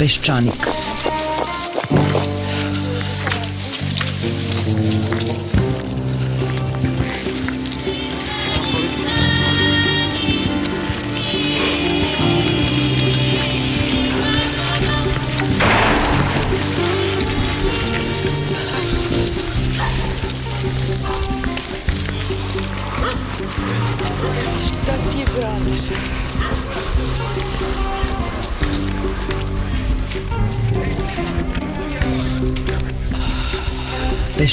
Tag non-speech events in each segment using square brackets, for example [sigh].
Peščanik.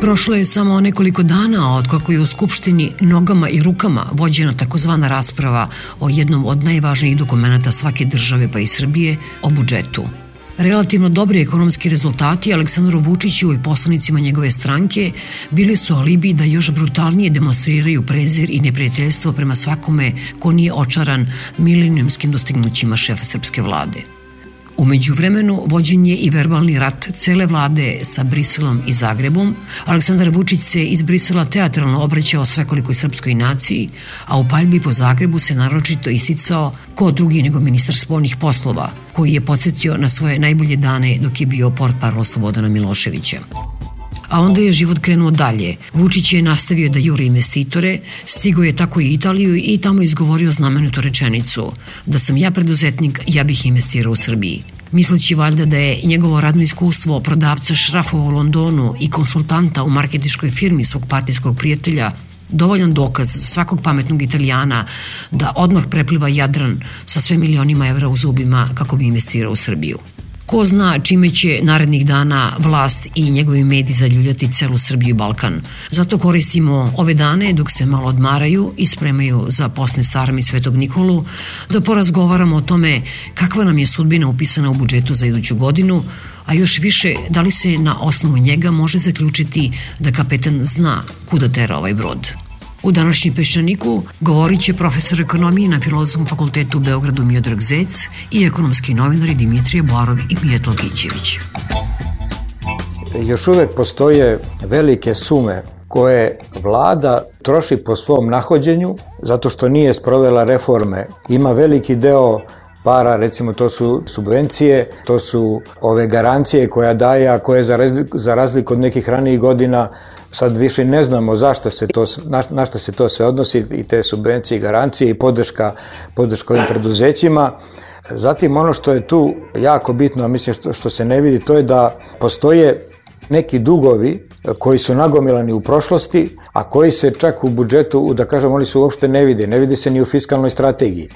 Prošlo je samo nekoliko dana od kako je u Skupštini nogama i rukama vođena takozvana rasprava o jednom od najvažnijih dokumenta svake države pa i Srbije o budžetu. Relativno dobri ekonomski rezultati Aleksandru Vučiću i poslanicima njegove stranke bili su alibi da još brutalnije demonstriraju prezir i neprijateljstvo prema svakome ko nije očaran milenijumskim dostignućima šefa srpske vlade. Umeđu vremenu vođen je i verbalni rat cele vlade sa Briselom i Zagrebom. Aleksandar Vučić se iz Brisela teatralno obraćao svekolikoj srpskoj naciji, a u paljbi po Zagrebu se naročito isticao ko drugi nego ministar spolnih poslova, koji je podsjetio na svoje najbolje dane dok je bio port parol Slobodana Miloševića. A onda je život krenuo dalje. Vučić je nastavio da juri investitore, stigo je tako i Italiju i tamo izgovorio znamenutu rečenicu da sam ja preduzetnik, ja bih investirao u Srbiji. Misleći valjda da je njegovo radno iskustvo prodavca šrafova u Londonu i konsultanta u marketičkoj firmi svog partijskog prijatelja dovoljan dokaz svakog pametnog italijana da odmah prepliva Jadran sa sve milionima evra u zubima kako bi investirao u Srbiju. Ko zna čime će narednih dana vlast i njegovi mediji zaljuljati celu Srbiju i Balkan. Zato koristimo ove dane dok se malo odmaraju i spremaju za posne sarmi Svetog Nikolu da porazgovaramo o tome kakva nam je sudbina upisana u budžetu za iduću godinu, a još više da li se na osnovu njega može zaključiti da kapetan zna kuda tera ovaj brod. U današnjem Peščaniku govorit će profesor ekonomije na Filozofskom fakultetu u Beogradu Miodrag Zec i ekonomski novinari Dimitrije Borov i Mijetal Kićević. Još uvek postoje velike sume koje vlada troši po svom nahođenju zato što nije sprovela reforme. Ima veliki deo para, recimo to su subvencije, to su ove garancije koja daje, a koje za razliku, za razliku od nekih ranijih godina sad više ne znamo zašto se to, na, na šta se to sve odnosi i te subvencije i garancije i podrška, podrška ovim preduzećima. Zatim ono što je tu jako bitno, a mislim što, što se ne vidi, to je da postoje neki dugovi koji su nagomilani u prošlosti, a koji se čak u budžetu, da kažem, oni su uopšte ne vide, ne vide se ni u fiskalnoj strategiji,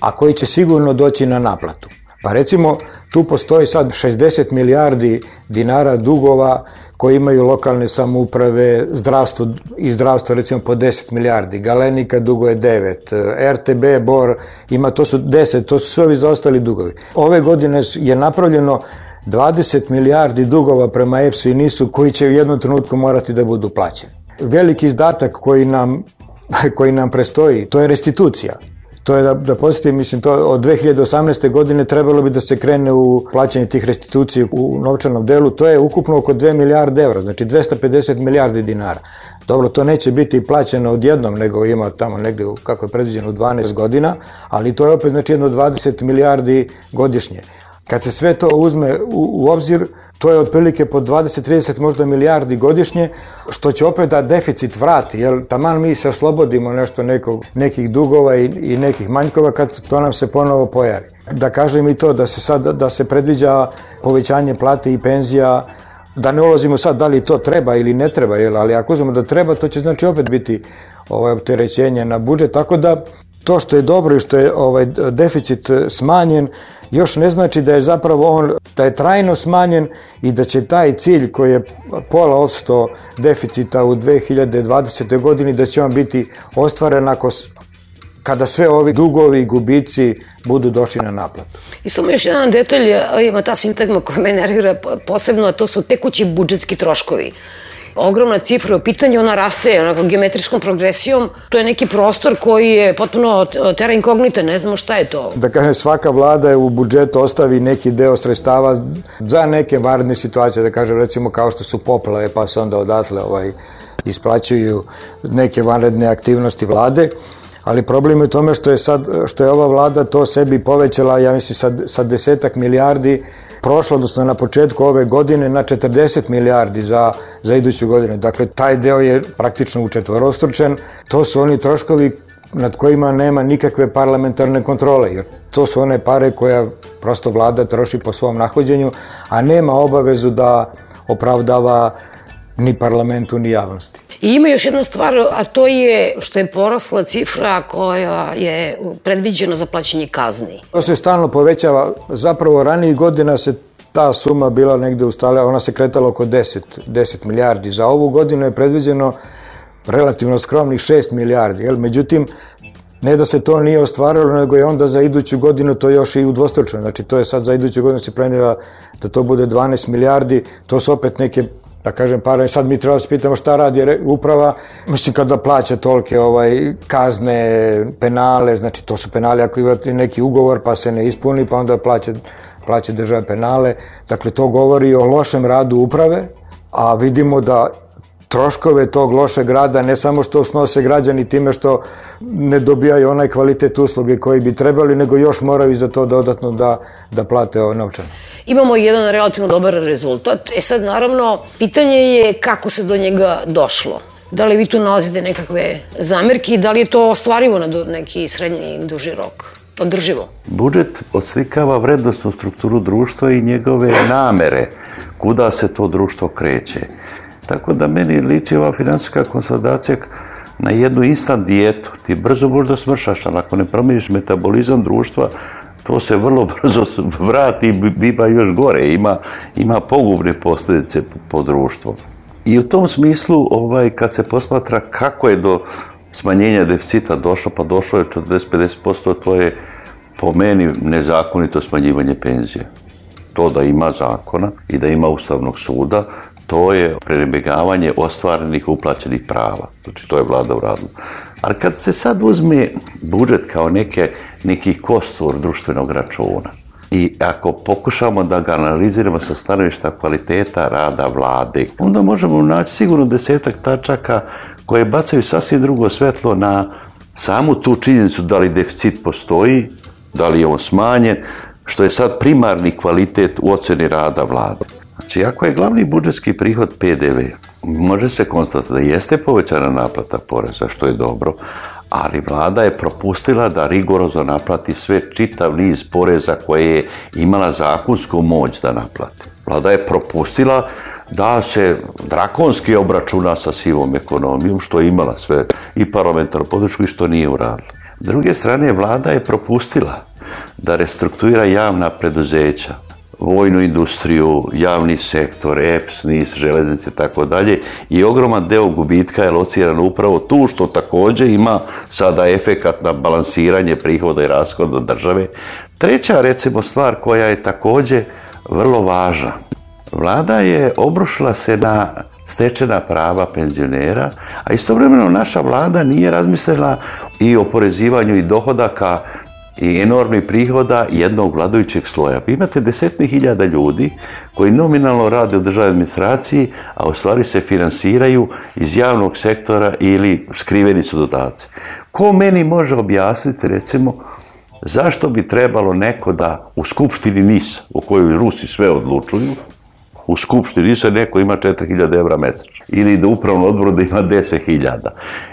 a koji će sigurno doći na naplatu. Pa recimo, tu postoji sad 60 milijardi dinara dugova koji imaju lokalne samouprave, zdravstvo i zdravstvo recimo po 10 milijardi, Galenika dugo je 9, RTB, BOR ima, to su 10, to su sve ovi zaostali dugovi. Ove godine je napravljeno 20 milijardi dugova prema EPS-u i NIS-u koji će u jednom trenutku morati da budu plaćeni. Veliki izdatak koji nam, [laughs] koji nam prestoji, to je restitucija. To je da, da posjetim, mislim, to od 2018. godine trebalo bi da se krene u plaćanje tih restitucija u novčanom delu, to je ukupno oko 2 milijarde evra, znači 250 milijardi dinara. Dobro, to neće biti plaćeno odjednom, nego ima tamo negde, kako je predviđeno, 12 godina, ali to je opet, znači, jedno 20 milijardi godišnje. Kad se sve to uzme u, u obzir, to je otprilike po 20-30 možda milijardi godišnje, što će opet da deficit vrati, jer taman mi se oslobodimo nešto nekog, nekih dugova i, i nekih manjkova kad to nam se ponovo pojavi. Da kažem i to da se sad da se predviđa povećanje plate i penzija da ne ulazimo sad da li to treba ili ne treba, jel, ali ako uzmemo da treba, to će znači opet biti ovaj opterećenje na budžet, tako da to što je dobro i što je ovaj deficit smanjen, još ne znači da je zapravo on, da je trajno smanjen i da će taj cilj koji je pola odsto deficita u 2020. godini, da će on biti ostvaren ako kada sve ovi dugovi i gubici budu došli na naplatu. I samo još jedan detalj, ima ta sintagma koja me nervira posebno, a to su tekući budžetski troškovi ogromna cifra u pitanju, ona raste onako geometrijskom progresijom. To je neki prostor koji je potpuno tera inkognita, ne znamo šta je to. Da kažem, svaka vlada je u budžetu ostavi neki deo sredstava za neke varedne situacije, da kažem, recimo kao što su poplave, pa se onda odatle ovaj, isplaćuju neke vanredne aktivnosti vlade ali problem je u tome što je sad što je ova vlada to sebi povećala ja mislim sa, sa desetak milijardi prošlo, odnosno na početku ove godine na 40 milijardi za, za iduću godinu. Dakle, taj deo je praktično učetvorostručen. To su oni troškovi nad kojima nema nikakve parlamentarne kontrole, jer to su one pare koja prosto vlada troši po svom nahođenju, a nema obavezu da opravdava ni parlamentu, ni javnosti. I ima još jedna stvar, a to je što je porasla cifra koja je predviđena za plaćanje kazni. To se stalno povećava. Zapravo ranijih godina se ta suma bila negde ustale, ona se kretala oko 10, 10 milijardi. Za ovu godinu je predviđeno relativno skromnih 6 milijardi. Jel? Međutim, ne da se to nije ostvarilo, nego je onda za iduću godinu to još i udvostručeno. Znači, to je sad za iduću godinu se planira da to bude 12 milijardi. To su opet neke da kažem pare, sad mi treba da se pitamo šta radi uprava, mislim kada plaća tolke ovaj, kazne, penale, znači to su penale ako imate neki ugovor pa se ne ispuni, pa onda plaća, plaća država penale, dakle to govori o lošem radu uprave, a vidimo da troškove tog lošeg rada ne samo što snose građani time što ne dobijaju onaj kvalitet usluge koji bi trebali, nego još moraju za to dodatno da, da plate ovo novčano. Imamo jedan relativno dobar rezultat. E sad, naravno, pitanje je kako se do njega došlo. Da li vi tu nalazite nekakve zamerke i da li je to ostvarivo na neki srednji i duži rok? Održivo? Budžet odslikava vrednostnu strukturu društva i njegove namere, kuda se to društvo kreće. Tako da meni liči ova finansijska konsolidacija na jednu instant dijetu. Ti brzo možda smršaš, ali ako ne promijeniš metabolizam društva, to se vrlo [laughs] brzo vrati i biva još gore. Ima, ima pogubne posljedice po, po društvo. I u tom smislu, ovaj, kad se posmatra kako je do smanjenja deficita došlo, pa došlo je 40-50%, to je po meni nezakonito smanjivanje penzije. To da ima zakona i da ima Ustavnog suda, to je prenebegavanje ostvarenih uplaćenih prava. Znači, to je vlada uradila. Ali kad se sad uzme budžet kao neke, neki kostur društvenog računa, i ako pokušamo da ga analiziramo sa stanovišta kvaliteta rada vlade, onda možemo naći sigurno desetak tačaka koje bacaju sasvim drugo svetlo na samu tu činjenicu da li deficit postoji, da li je on smanjen, što je sad primarni kvalitet u oceni rada vlade. Znači, ako je glavni budžetski prihod PDV, može se konstatovati da jeste povećana naplata poreza, što je dobro, ali vlada je propustila da rigorozno naplati sve čitav niz poreza koje je imala zakonsku moć da naplati. Vlada je propustila da se drakonski obračuna sa sivom ekonomijom, što je imala sve i parlamentarnu podršku i što nije uradila. S druge strane, vlada je propustila da restrukturira javna preduzeća, vojnu industriju, javni sektor, EPS, NIS, železnice tako dalje i ogroman deo gubitka je lociran upravo tu što takođe ima sada efekat na balansiranje prihoda i rashoda države. Treća recimo stvar koja je takođe vrlo važna. Vlada je obrušila se na stečena prava penzionera, a istovremeno naša vlada nije razmislila i o porezivanju i dohodaka i enormnih prihoda jednog vladajućeg sloja. Vi imate desetni hiljada ljudi koji nominalno rade u državnoj administraciji, a u stvari se finansiraju iz javnog sektora ili skriveni su dodaci. Ko meni može objasniti, recimo, zašto bi trebalo neko da u Skupštini NIS, u kojoj Rusi sve odlučuju, u Skupštini se neko ima 4000 evra mesečno. Ili da upravno odboru da ima 10.000.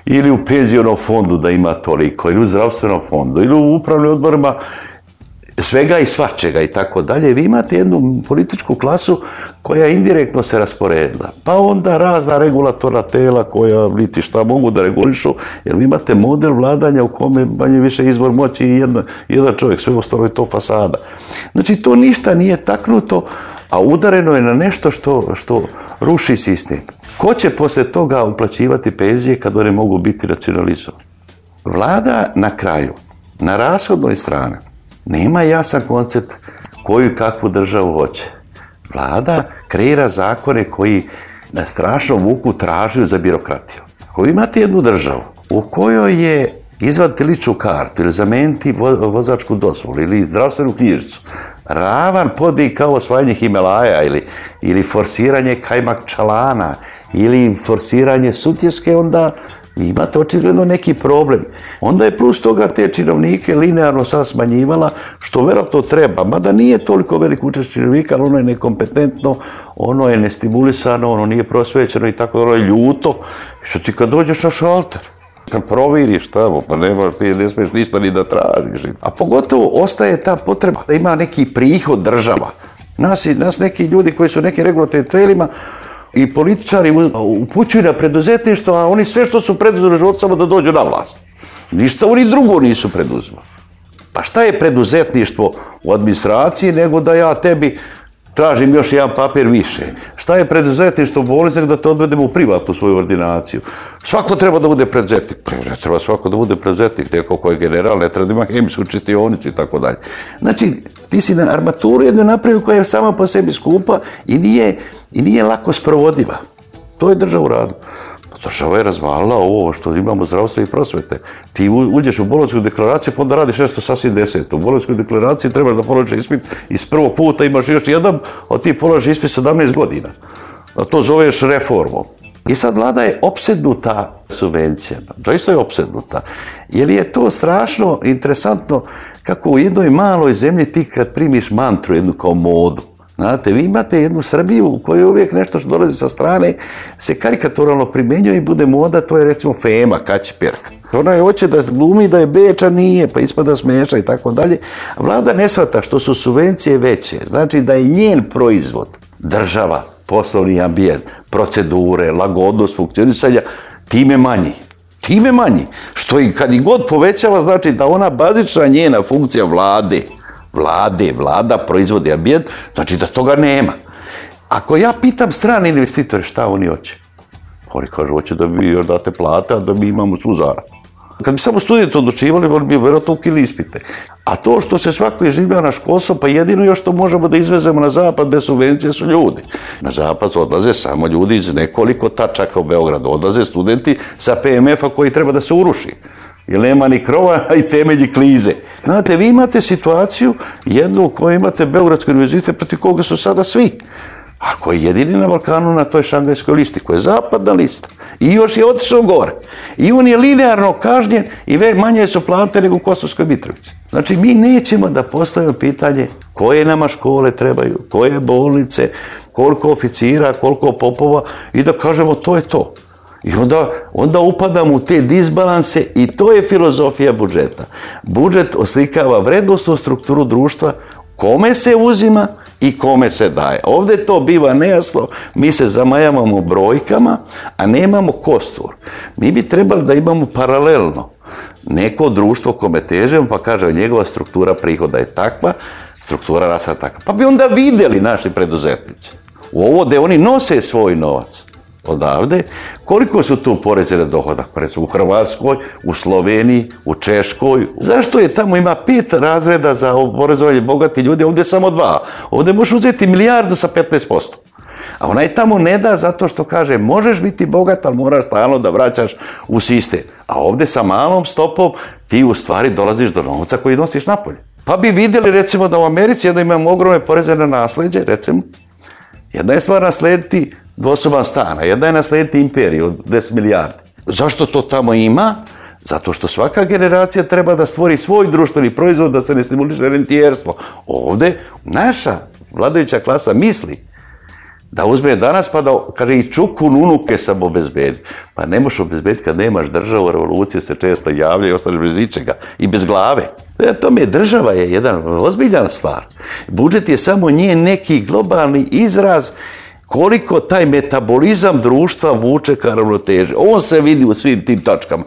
Ili u penzionom fondu da ima toliko. Ili u zdravstvenom fondu. Ili u upravnim odborima svega i svačega i tako dalje. Vi imate jednu političku klasu koja indirektno se rasporedila. Pa onda razna regulatorna tela koja niti šta mogu da regulišu, jer vi imate model vladanja u kome manje više izbor moći i jedan, jedan čovjek, sve ostalo je to fasada. Znači to ništa nije taknuto a udareno je na nešto što, što ruši sistem. Ko će posle toga uplaćivati penzije kad one mogu biti racionalizovane? Vlada na kraju, na rashodnoj strani, nema jasan koncept koju i kakvu državu hoće. Vlada kreira zakone koji na strašno vuku tražuju za birokratiju. Ako imate jednu državu u kojoj je izvaditi ličnu kartu ili zameniti vozačku dozvolu ili zdravstvenu knjižicu, ravan podvig kao osvajanje Himalaja ili, ili forsiranje kajmak čalana ili forsiranje sutjeske, onda imate očigledno neki problem. Onda je plus toga te činovnike linearno sad smanjivala, što vjerojatno treba, mada nije toliko velik učešće činovnika, ali ono je nekompetentno, ono je nestimulisano, ono nije prosvećeno i tako, ono je ljuto. Što ti kad dođeš na šalter, kad proviriš tamo, pa nema, ti ne smiješ ništa ni da tražiš. A pogotovo ostaje ta potreba da ima neki prihod država. Nas, nas neki ljudi koji su neki regulatornim telima, i političari upućuju na preduzetništvo, a oni sve što su preduzeli život samo da dođu na vlast. Ništa oni drugo nisu preduzeli. Pa šta je preduzetništvo u administraciji nego da ja tebi tražim još jedan papir više. Šta je preduzetništvo u bolnici da te odvedemo u privatnu svoju ordinaciju? Svako treba da bude preduzetnik. Ne treba svako da bude preduzetnik, neko koji je general, ne treba da ima hemijsku čistionicu i tako dalje. Znači, ti si na armaturu jednu napravio koja je sama po sebi skupa i nije, i nije lako sprovodiva. To je država u radu. Država je razvalila ovo što imamo zdravstvo i prosvete. Ti uđeš u bolonsku deklaraciju, pa onda radiš nešto sasvim deseto. U bolonskoj deklaraciji trebaš da položiš ispit iz prvog puta imaš još jedan, a ti položiš ispit 17 godina. A to zoveš reformom. I sad vlada je opsednuta subvencijama. Doista je opsednuta. Jer je to strašno interesantno kako u jednoj maloj zemlji ti kad primiš mantru jednu kao modu, Znate, vi imate jednu Srbiju u kojoj uvijek nešto što dolazi sa strane se karikaturalno primjenjuje i bude moda, to je recimo Fema, Kaćperka. Ona je hoće da glumi da je beča, nije, pa ispada smeša i tako dalje. Vlada ne shvata što su subvencije veće, znači da je njen proizvod, država, poslovni ambijent, procedure, lagodnost funkcionisanja, time manji. Time manji. Što i kad i god povećava, znači da ona bazična njena funkcija vlade, vlade, vlada proizvodi ambijent, znači da toga nema. Ako ja pitam strane investitore šta oni hoće, oni kažu hoće da vi još date plate, a da mi imamo svu zaradu. Kad bi samo studenti odlučivali, oni bi vjerojatno ukili ispite. A to što se svako je živio na školstvo, pa jedino još što možemo da izvezemo na zapad bez subvencije su ljudi. Na zapad odlaze samo ljudi iz nekoliko tačaka u Beogradu. Odlaze studenti sa PMF-a koji treba da se uruši jer nema ni krova [laughs] i temelji klize. Znate, vi imate situaciju jednu u kojoj imate Beogradski univerzitet protiv koga su sada svi. A koji je jedini na Balkanu na toj šangajskoj listi, koja je zapadna lista. I još je otišao gore. I on je linearno kažnjen i ve manje su plate nego u Kosovskoj Mitrovici. Znači, mi nećemo da postavimo pitanje koje nama škole trebaju, koje bolnice, koliko oficira, koliko popova i da kažemo to je to. I onda, onda upadamo u te disbalanse i to je filozofija budžeta. Budžet oslikava vrednostnu strukturu društva, kome se uzima i kome se daje. Ovdje to biva nejasno, mi se zamajavamo brojkama, a nemamo kostur. Mi bi trebali da imamo paralelno neko društvo kome težemo, pa kaže njegova struktura prihoda je takva, struktura rasa takva. Pa bi onda vidjeli naši preduzetnici. U ovo gdje oni nose svoj novac odavde. Koliko su tu poreze na dohodak? Recimo u Hrvatskoj, u Sloveniji, u Češkoj. Zašto je tamo ima pet razreda za oporezovanje bogati ljudi, ovdje samo dva. Ovdje možeš uzeti milijardu sa 15%. A onaj tamo ne da zato što kaže možeš biti bogat, ali moraš stalno da vraćaš u siste. A ovdje sa malom stopom ti u stvari dolaziš do novca koji nosiš napolje. Pa bi vidjeli recimo da u Americi jedno imamo ogromne poreze na nasljeđe, recimo. Jedna je stvar naslediti dvosoban stana. Jedna je naslediti imperiju od 10 milijardi. Zašto to tamo ima? Zato što svaka generacija treba da stvori svoj društveni proizvod, da se ne stimuliše rentijerstvo. Ovdje naša vladajuća klasa misli da uzme danas pa da, kaže, i čuku unuke sam obezbedi. Pa ne možeš obezbediti kad nemaš državu, revolucije se često javljaju i ostaneš bez ičega i bez glave. E, to mi je država je jedan ozbiljan stvar. Budžet je samo nje neki globalni izraz koliko taj metabolizam društva vuče ka ravnoteži. On se vidi u svim tim tačkama.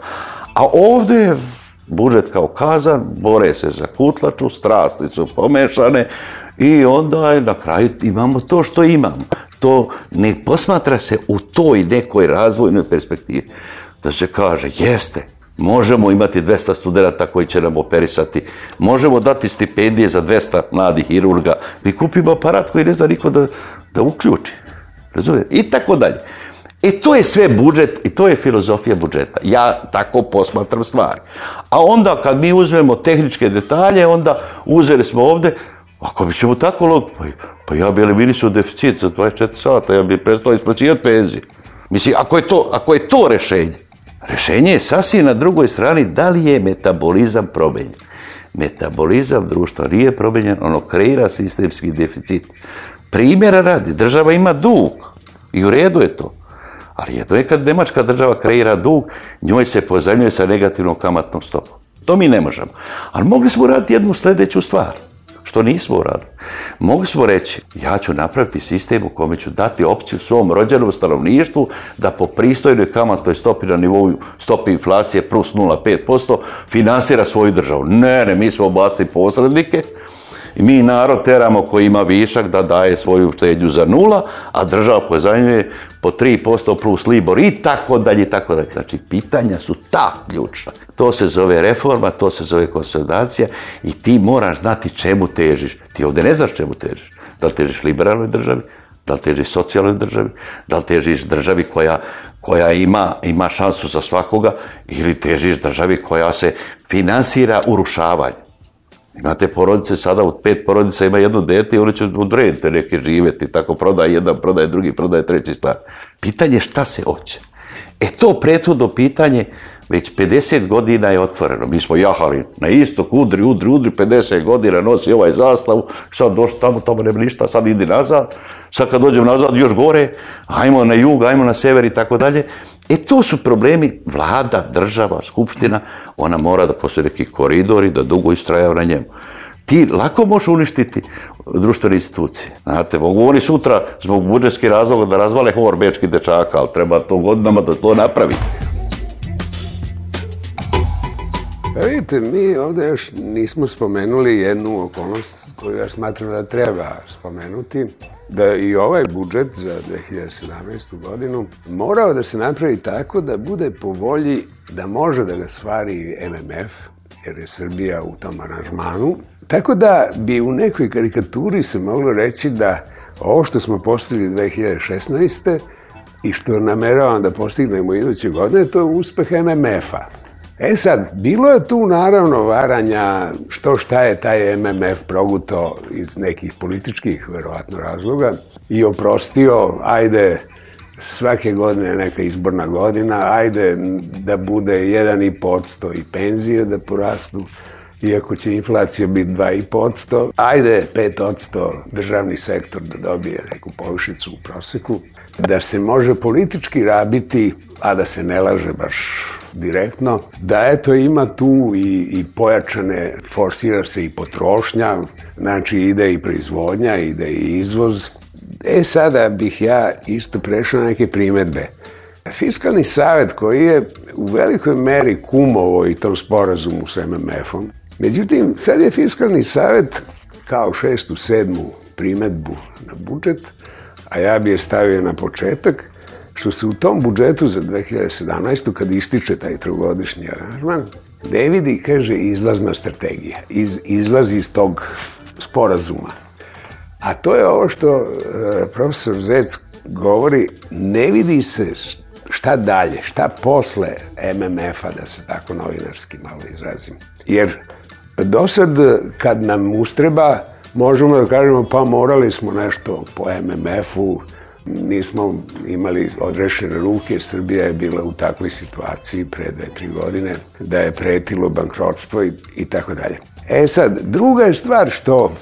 A ovdje je budžet kao kazan, bore se za kutlaču, strasti su pomešane i onda je na kraju imamo to što imamo. To ne posmatra se u toj nekoj razvojnoj perspektivi. Da se kaže, jeste, Možemo imati 200 studenta koji će nam operisati. Možemo dati stipendije za 200 mladih hirurga. Mi kupimo aparat koji ne zna niko da, da uključi. Razumijete? I tako dalje. I to je sve budžet i to je filozofija budžeta. Ja tako posmatram stvari. A onda kad mi uzmemo tehničke detalje, onda uzeli smo ovde, ako bi ćemo tako log, pa, pa ja bi eliminisao deficit za 24 sata, ja bi prestao isplaćivati penzije. Mislim, ako je to, ako je to rešenje, rešenje je sasvim na drugoj strani da li je metabolizam promenjen. Metabolizam društva nije promenjen, ono kreira sistemski deficit. Primjera radi, država ima dug i u redu je to. Ali jedno je kad Nemačka država kreira dug, njoj se pozajmljuje sa negativnom kamatnom stopom. To mi ne možemo. Ali mogli smo raditi jednu sljedeću stvar, što nismo uradili. Mogli smo reći, ja ću napraviti sistem u kome ću dati opciju svom rođenom stanovništvu da po pristojnoj kamatnoj stopi na nivou stopi inflacije plus 0,5% finansira svoju državu. Ne, ne, mi smo obacili posrednike, mi narod teramo koji ima višak da daje svoju štednju za nula, a država pozajmljuje po 3% plus libor i tako dalje i tako dalje. Znači, pitanja su ta ključna. To se zove reforma, to se zove konsolidacija i ti moraš znati čemu težiš. Ti ovde ne znaš čemu težiš. Da li težiš liberalnoj državi, da li težiš socijalnoj državi, da li težiš državi koja, koja ima, ima šansu za svakoga ili težiš državi koja se finansira urušavanje. Imate porodice sada, od pet porodica ima jedno dete i oni će odrediti neke živeti, tako prodaje jedan, prodaje drugi, prodaje treći star. Pitanje šta se hoće. E to prethodno pitanje već 50 godina je otvoreno. Mi smo jahali na istok, udri, udri, udri, 50 godina nosi ovaj zastavu, sad došli tamo, tamo nema ništa, sad idi nazad, sad kad dođem nazad još gore, ajmo na jug, ajmo na sever i tako dalje. E to su problemi vlada, država, skupština, ona mora da postoje neki koridori, da dugo istrajava na njemu. Ti lako možeš uništiti društvene institucije. Znate, mogu oni sutra zbog budžetskih razloga da razvale hor bečki dečaka, ali treba to godinama da to napravi. Pa vidite, mi ovde još nismo spomenuli jednu okolnost koju ja smatram da treba spomenuti, da i ovaj budžet za 2017. godinu morao da se napravi tako da bude po volji da može da ga stvari MMF, jer je Srbija u tom aranžmanu. Tako da bi u nekoj karikaturi se moglo reći da ovo što smo postigli 2016. i što nameravam da postignemo iduće godine, to je uspeh MMF-a. E sad, bilo je tu naravno varanja što šta je taj MMF proguto iz nekih političkih, verovatno, razloga i oprostio, ajde, svake godine neka izborna godina, ajde da bude 1,5% i penzije da porastu, iako će inflacija biti 2,5%, ajde 5% državni sektor da dobije neku povišicu u proseku, da se može politički rabiti, a da se ne laže baš direktno, da eto ima tu i, i pojačane, forsira se i potrošnja, znači ide i proizvodnja, ide i izvoz. E sada bih ja isto prešao na neke primetbe. Fiskalni savet koji je u velikoj meri kumovo i tom sporazumu s MMF-om, međutim, sad je Fiskalni savet kao šestu, sedmu primetbu na budžet, a ja bi je stavio na početak, što se u tom budžetu za 2017. kad ističe taj trogodišnji aranžman, ne vidi, kaže, izlazna strategija. Iz, izlazi iz tog sporazuma. A to je ovo što e, profesor Zec govori, ne vidi se šta dalje, šta posle MMF-a, da se tako novinarski malo izrazim. Jer do sad, kad nam ustreba, možemo da kažemo, pa morali smo nešto po MMF-u, nismo imali odrešene ruke, Srbija je bila u takvoj situaciji pre dve, tri godine, da je pretilo bankrotstvo i, i tako dalje. E sad, druga je stvar što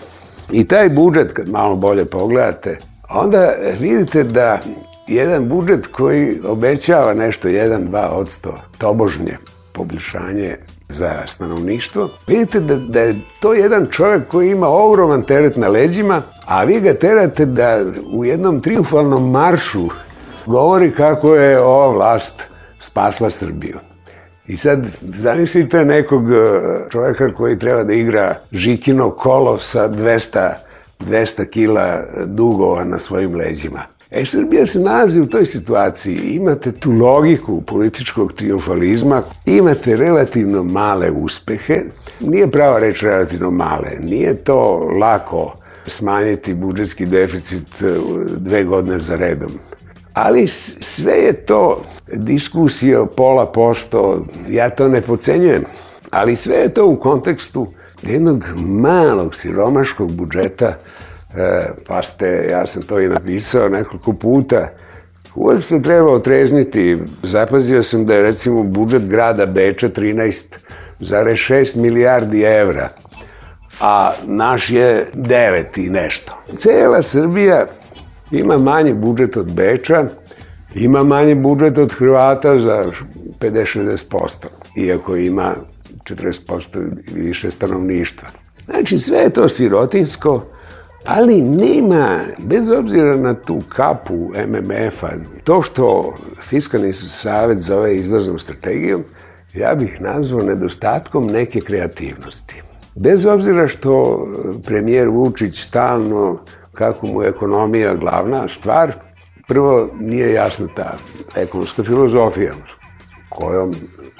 i taj budžet, kad malo bolje pogledate, onda vidite da jedan budžet koji obećava nešto 1-2 tobožnje poboljšanje za stanovništvo, vidite da, da je to jedan čovjek koji ima ogroman teret na leđima, a vi ga terate da u jednom triumfalnom maršu govori kako je ova vlast spasla Srbiju. I sad zamislite nekog e, čovjeka koji treba da igra žikino kolo sa 200, 200 kila dugova na svojim leđima. E, Srbija se nalazi u toj situaciji. Imate tu logiku političkog triumfalizma, imate relativno male uspehe. Nije prava reč relativno male. Nije to lako smanjiti budžetski deficit e, dve godine za redom. Ali sve je to diskusija pola posto, ja to ne pocenjujem, ali sve je to u kontekstu jednog malog siromaškog budžeta pa ste, ja sam to i napisao nekoliko puta, uvijek se treba otrezniti. Zapazio sam da je recimo budžet grada Beča 13,6 milijardi evra, a naš je 9 i nešto. Cela Srbija ima manji budžet od Beča, ima manji budžet od Hrvata za 50-60%, iako ima 40% više stanovništva. Znači, sve je to sirotinsko, ali nema, bez obzira na tu kapu MMF-a, to što Fiskalni savjet zove izlaznom strategijom, ja bih nazvao nedostatkom neke kreativnosti. Bez obzira što premijer Vučić stalno, kako mu je ekonomija glavna stvar, prvo nije jasna ta ekonomska filozofija kojom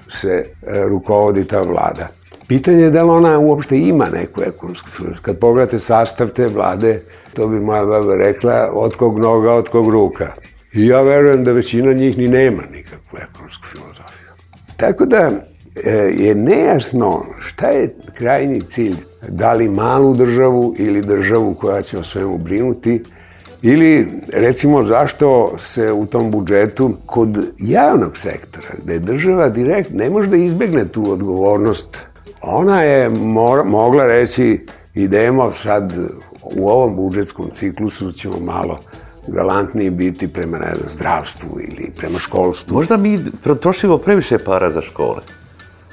se rukovodi ta vlada. Pitanje je da li ona uopšte ima neku ekonomsku filozofiju. Kad pogledate sastav te vlade, to bi moja baba rekla, od kog noga, od kog ruka. I ja verujem da većina njih ni nema nikakvu ekonomsku filozofiju. Tako da e, je nejasno šta je krajnji cilj. Da li malu državu ili državu koja će o svemu brinuti, Ili, recimo, zašto se u tom budžetu kod javnog sektora, gde država direkt ne može da izbegne tu odgovornost Ona je mora, mogla reći idemo sad u ovom budžetskom ciklusu ćemo malo galantniji biti prema ne znam, zdravstvu ili prema školstvu. Možda mi trošimo previše para za škole.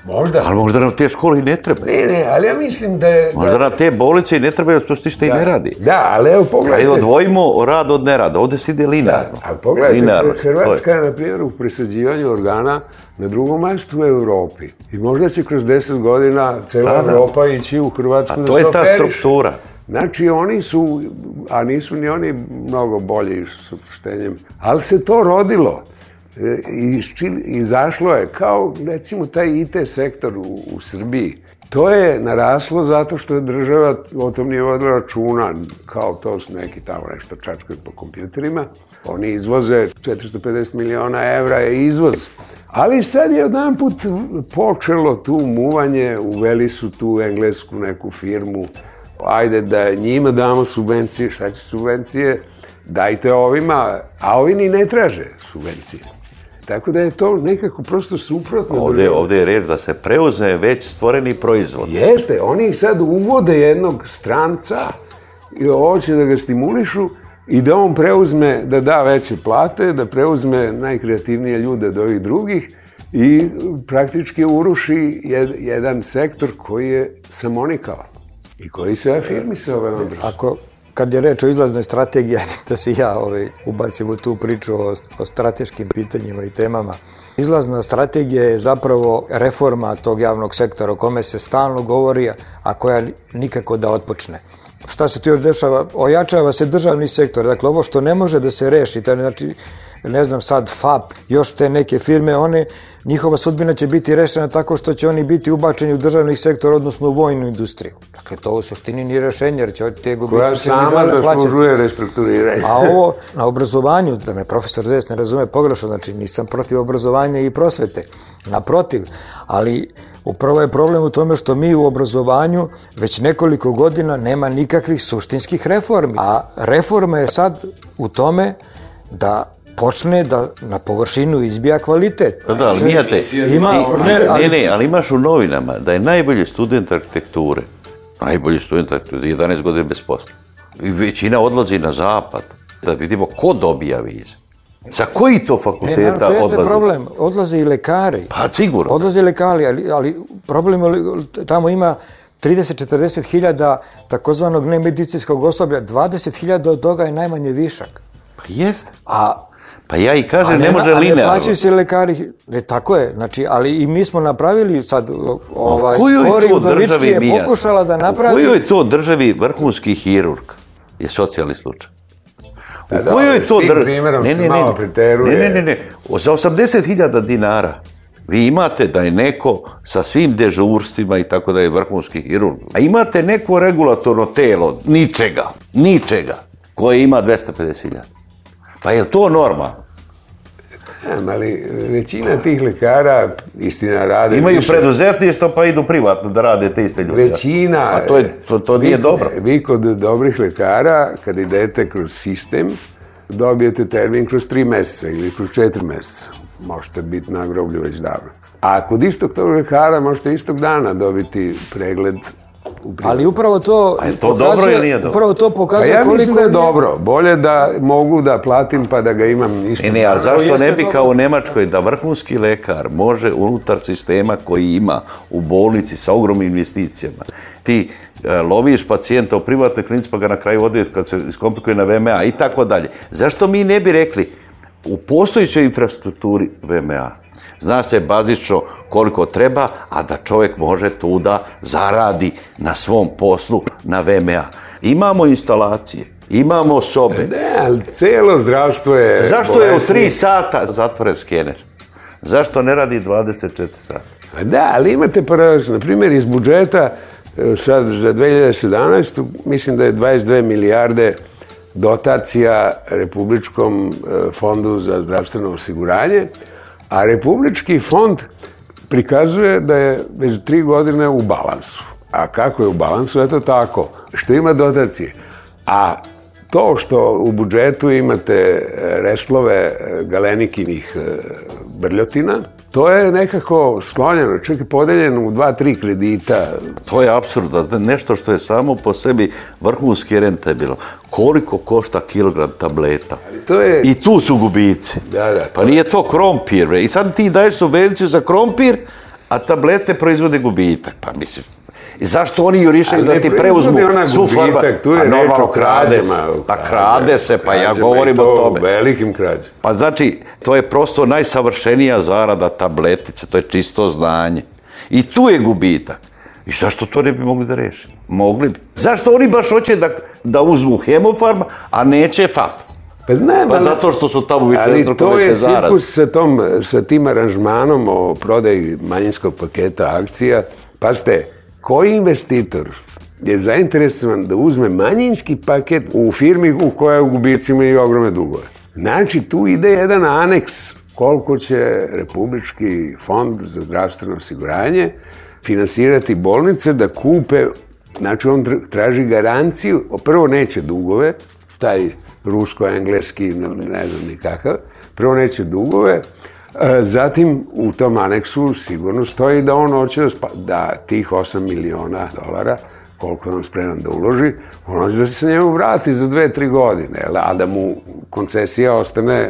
Možda. Ali možda nam te škole i ne treba. Ne, ne, ali ja mislim da je... Možda nam te bolnice i ne trebaju, to se ništa da, i ne radi. Da, ali evo pogledajte... Ajde, odvojimo rad od nerada, ovde se ide linearno. Da, ali pogledajte, linearno. Hrvatska je, na primjer, u presađivanju organa na drugom mjestu u Evropi. I možda će kroz deset godina cela da, da. Evropa ići u Hrvatsku da to je ta struktura. Znači, oni su, a nisu ni oni mnogo bolji s opuštenjem, ali se to rodilo. E, I izašlo je kao, recimo, taj IT sektor u, u Srbiji. To je naraslo zato što je država o tom nije vodila računa, kao to su neki tamo nešto čačkaju po kompjuterima. Oni izvoze 450 miliona evra je izvoz. Ali sad je jedan put počelo tu muvanje, uveli su tu englesku neku firmu, ajde da njima damo subvencije, šta će subvencije, dajte ovima, a ovi ni ne traže subvencije. Tako da je to nekako prosto suprotno. Ovde, ovde je reč da se preuzme već stvoreni proizvod. Jeste, oni sad uvode jednog stranca i hoće da ga stimulišu i da on preuzme, da da veće plate, da preuzme najkreativnije ljude od ovih drugih i praktički uruši jed, jedan sektor koji je samonikao i koji se afirmisao veoma brzo. Ako kad je reč o izlaznoj strategiji, [laughs] da se ja ovaj, ubacim u tu priču o, o strateškim pitanjima i temama. Izlazna strategija je zapravo reforma tog javnog sektora o kome se stalno govori, a koja nikako da otpočne. Šta se tu još dešava? Ojačava se državni sektor. Dakle, ovo što ne može da se reši, to znači, ne znam sad, FAP, još te neke firme, one njihova sudbina će biti rešena tako što će oni biti ubačeni u državni sektor, odnosno u vojnu industriju. Dakle, to u suštini nije rešenje, jer će te gubiti... Koja sama zaslužuje restrukturiranje. A ovo na obrazovanju, da me profesor Zes ne razume pogrešno, znači nisam protiv obrazovanja i prosvete, naprotiv, ali Upravo je problem u tome što mi u obrazovanju već nekoliko godina nema nikakvih suštinskih reformi. A reforma je sad u tome da počne da na površinu izbija kvalitet. Da, ali mijate, ima, ne, ne, ne, ali imaš u novinama da je najbolji student arhitekture, najbolji student arhitekture, 11 godina bez posla. I većina odlazi na zapad, da vidimo ko dobija vize. Sa koji to fakulteta e, odlazi? To jeste problem. Odlaze i lekari. Pa sigurno. Odlaze i lekari, ali, ali problem tamo ima 30-40 hiljada takozvanog nemedicinskog osoblja, 20 hiljada od toga je najmanje višak. Pa jeste. A Pa ja i kažem, ne, ne može linearno. A ne plaćaju se lekari, ne, tako je, znači, ali i mi smo napravili sad, ovaj, Kori Udovički je mija? pokušala da napravi... U kojoj to državi vrhunski hirurg je socijalni slučaj? U A kojoj dobro, to s tim dr- primjerom se malo preteruje. Ne, ne, ne, ne. Za 80.000 dinara vi imate da je neko sa svim dežurstvima i tako da je vrhunski hirurg. A imate neko regulatorno telo, ničega, ničega, koje ima 250.000. Pa je li to norma? Em, ali većina tih lekara, istina, rade Imaju više- preduzetništvo pa idu privatno da rade te iste ljude. Većina... A to, je, to, to nije vi, dobro. Vi kod dobrih lekara, kad idete kroz sistem, dobijete termin kroz tri meseca ili kroz četiri meseca. Možete biti na groblju već davno. A kod istog tog lekara možete istog dana dobiti pregled u privatnom. Ali upravo to A je to dobro ili nije dobro? Upravo to Pa pokazuje ja koliko mislim da je nije- dobro. Bolje da mogu da platim pa da ga imam isto. E ne, ali zašto ne bi dobro. kao u Nemačkoj da vrhunski lekar može unutar sistema koji ima u bolnici sa ogromnim investicijama, ti e, loviš pacijenta u privatnoj klinici pa ga na kraju odjeti kad se iskomplikuje na VMA i tako dalje. Zašto mi ne bi rekli u postojećoj infrastrukturi VMA zna se bazično koliko treba, a da čovjek može tu da zaradi na svom poslu na VMA. Imamo instalacije, imamo sobe, Ne, ali celo zdravstvo je... Zašto je u. 3 sata zatvoren skener? Zašto ne radi 24 sata? Da, ali imate paradoks. Na primjer, iz budžeta e, sad za 2017. mislim da je 22 milijarde dotacija Republičkom e, fondu za zdravstveno osiguranje, a Republički fond prikazuje da je već tri godine u balansu. A kako je u balansu? Eto tako, što ima dotacije. A to što u budžetu imate e, reslove e, galenikinih e, brljotina, to je nekako sklonjeno, čak i podeljeno u dva, tri kredita. To je apsurdno. Nešto što je samo po sebi vrhunski rentabilno. Koliko košta kilogram tableta? To je... I tu su gubici. Da, da, Pa nije to krompir. bre. I sad ti daješ subvenciju za krompir, a tablete proizvode gubitak. Pa mislim, i zašto oni jurišaju da ti preuzmu svu forma? tu je A reč o krade se. krađama. Pa krade se, pa ja govorim to o tome. Velikim krađama. Pa znači, to je prosto najsavršenija zarada tabletice, to je čisto znanje. I tu je gubitak. I zašto to ne bi mogli da rešimo? Mogli bi. Zašto oni baš hoće da, da uzmu hemofarm, a neće FAP? Pa znam, Pa ali- zato što su tamo više Ali to je cirkus sa, tom, sa tim aranžmanom o prodaji manjinskog paketa akcija. Pazite, koji investitor je zainteresovan da uzme manjinski paket u firmi u koja je u gubicima i ogromne dugove? Znači, tu ide jedan aneks koliko će Republički fond za zdravstveno osiguranje finansirati bolnice da kupe Znači, on tr- traži garanciju, prvo neće dugove, taj rusko-engleski, ne, znam ni kakav, prvo neće dugove, zatim u tom aneksu sigurno stoji da on hoće da, spa- da tih 8 miliona dolara, koliko je on spreman da uloži, on hoće da se njemu vrati za dve, tri godine, jel? a da mu koncesija ostane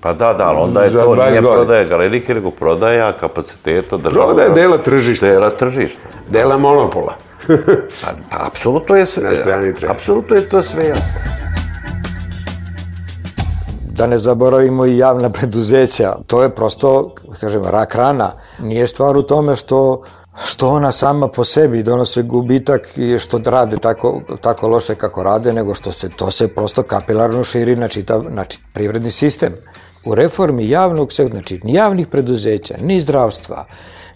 Pa da, da, ali onda je to 20 nije godina. prodaja galerike, nego prodaja kapaciteta država. Prodaja dela tržišta. Dela tržišta. dela monopola. Pa apsolutno je sve, apsolutno je to sve jasno. Da ne zaboravimo i javna [laughs] preduzeća. To je prosto, kažem, rak rana. Nije stvar u tome što što ona sama po sebi donose gubitak i što rade tako, tako loše kako rade, nego što se to se prosto kapilarno širi na čitav na či- privredni sistem. U reformi javnog sektora, znači ni javnih preduzeća, ni zdravstva,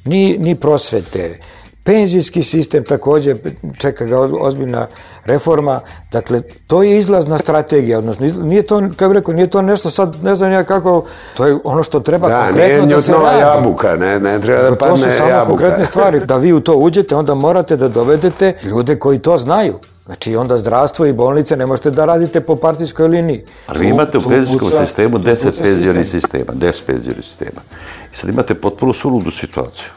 ni, ni prosvete, penzijski sistem takođe čeka ga ozbiljna reforma. Dakle, to je izlazna strategija, odnosno nije to, kako bih rekao, nije to nešto sad, ne znam ja kako, to je ono što treba Da, nije konkretno da se radi. jabuka, ne, ne treba da padne to su samo jabuka. konkretne stvari. Da vi u to uđete, onda morate da dovedete ljude koji to znaju. Znači, onda zdravstvo i bolnice ne možete da radite po partijskoj liniji. Ali vi imate u penzijskom sistemu tu 10 puca penzionih sistem. sistema, 10 penzionih sistema. I sad imate potpuno suludu situaciju,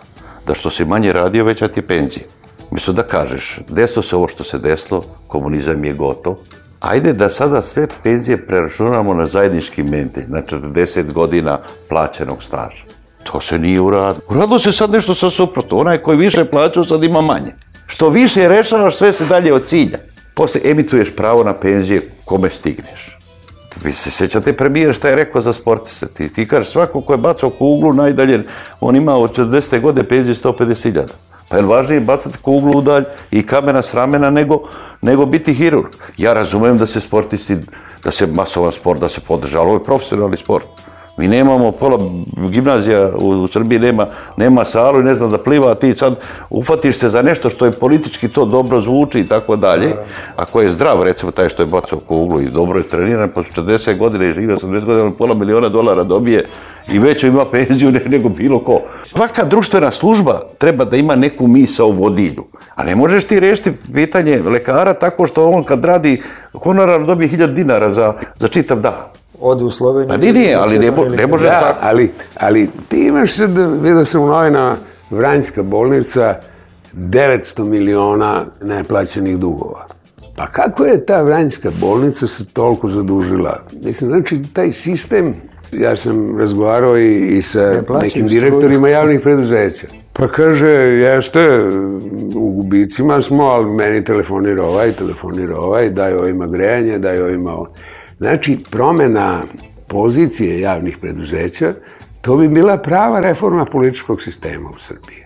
da što si manje radio, veća ti je penzija. Umjesto da kažeš, desilo se ovo što se desilo, komunizam je gotov, ajde da sada sve penzije preračunamo na zajednički mente, na 40 godina plaćenog staža. To se nije uradilo. Uradilo se sad nešto sa suprotno. Onaj koji više plaćao sad ima manje. Što više rešavaš, sve se dalje od cilja. Posle emituješ pravo na penzije kome stigneš. Vi se sjećate premijer šta je rekao za sportiste. Ti, ti kažeš svako ko je bacao kuglu najdalje, on ima od 40. godine penziju 150.000. Pa je važnije bacati kuglu udalj i kamena s ramena nego, nego biti hirurg? Ja razumem da se sportisti, da se masovan sport, da se podrža, ali ovo je profesionalni sport. Mi nemamo, pola gimnazija u, Srbiji nema, nema salu i ne znam da pliva, ti sad ufatiš se za nešto što je politički to dobro zvuči i tako dalje. Ako je zdrav, recimo taj što je bacao kuglu i dobro je treniran, posle 40 godina i živio 80 godina, pola miliona dolara dobije i veću ima penziju [laughs] ne- nego bilo ko. Svaka društvena služba treba da ima neku misa u vodilju. A ne možeš ti rešiti pitanje lekara tako što on kad radi honorar dobije 1000 dinara za, za čitav dan. Ode u Sloveniju. Pa nije, nije, ali ne, mo- ne može Da, tako. ali, ali ti imaš sad, vidio sam u novinama, Vranjska bolnica, 900 miliona neplaćenih dugova. Pa kako je ta Vranjska bolnica se toliko zadužila? Mislim, znači, taj sistem, ja sam razgovarao i, i sa nekim direktorima javnih preduzeća. Pa kaže, jeste, u gubicima smo, ali meni telefonira ovaj, telefonira ovaj, daj ovima grejanje, daj ovima ovo. Znači, promena pozicije javnih preduzeća, to bi bila prava reforma političkog sistema u Srbiji.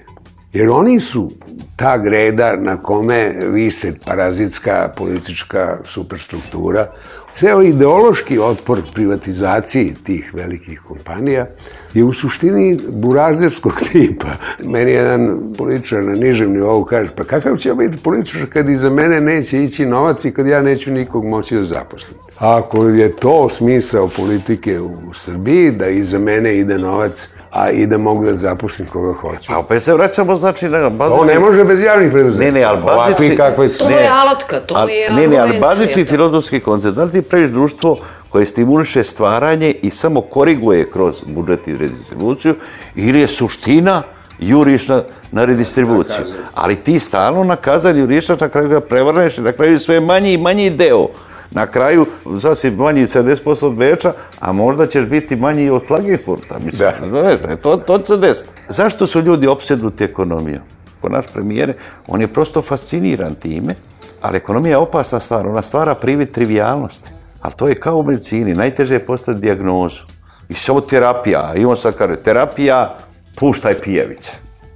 Jer oni su ta greda na kome vise parazitska politička superstruktura. Ceo ideološki otpor privatizaciji tih velikih kompanija je u suštini burazerskog [laughs] tipa. Meni jedan političar na nižem nivou kaže, pa kakav će biti političar kad iza mene neće ići novac i kad ja neću nikog moći da zaposlim. Ako je to smisao politike u Srbiji, da iza mene ide novac, a i da mogu da zaposlim koga hoću. A opet se vraćamo, znači, na bazični... To ne može bez javnih preduzeća. Ne, ne, ali Ovakvi bazični- kakvi su. To je alotka, to je Ne, ne, ali bazični filozofski koncept, da li ti praviš društvo koje stimuliše stvaranje i samo koriguje kroz budžet i redistribuciju, ili je suština juriš na, na redistribuciju. Ali ti stalno na kazan juriš, na kraju ga prevrneš i na kraju sve manji i manji deo. Na kraju, sad si manji 70% od Beča, a možda ćeš biti manji od Klagenfurta. Mislim, Da. Znaš, to, to će se desiti. Zašto su ljudi opsednuti ekonomijom? Ko naš premijer, on je prosto fasciniran time, ali ekonomija je opasna stvar, ona stvara privid trivialnosti. Ali to je kao u medicini, najteže je postaviti dijagnozu. I samo terapija, i on sad kaže, terapija, puštaj pijevice,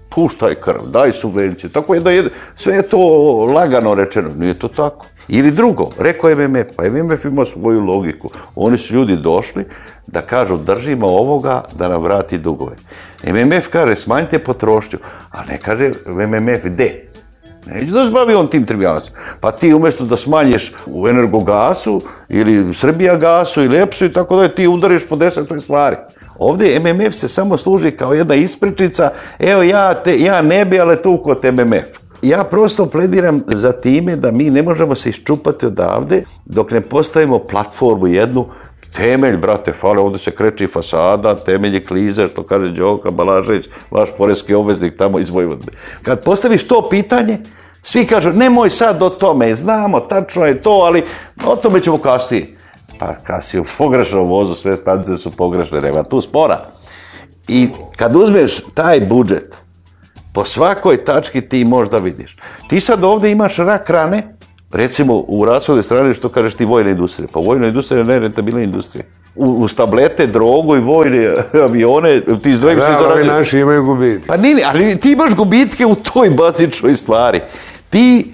puštaj krv, daj subvencije, tako je da je, sve je to lagano rečeno, nije to tako. Ili drugo, rekao je MMF, pa MMF ima svoju logiku. Oni su ljudi došli da kažu držimo ovoga da nam vrati dugove. MMF kaže smanjite potrošnju, a ne kaže MMF gde. Neće da se on tim trivialnostima. Pa ti umjesto da smanjiš u energogasu ili Srbija gasu ili EPS-u i tako da ti udariš po desetoj stvari. Ovdje MMF se samo služi kao jedna ispričica, evo ja, te, ja ne bi, ali tu kod MMF. Ja prosto plediram za time da mi ne možemo se iščupati odavde dok ne postavimo platformu jednu Temelj, brate, fale, ovdje se kreće i fasada, temelj je klizer, što kaže Đoka Balažević, vaš porezki obveznik tamo iz Vojvodine. Kad postaviš to pitanje, svi kažu, nemoj sad o tome, znamo, tačno je to, ali o tome ćemo kasnije. Pa si u pogrešnom vozu, sve stanice su pogrešne, nema tu spora. I kad uzmeš taj budžet, po svakoj tački ti možda vidiš. Ti sad ovdje imaš rak rane, recimo u rashodnoj strani što kažeš ti vojna industrija. Pa vojna industrija je najrentabilnija industrija. U, uz tablete, drogu i vojne [laughs] avione, ti izdvojim svi Da, ovi zarađuju. naši imaju gubitke. Pa ne, ali ti imaš gubitke u toj bazičnoj stvari. Ti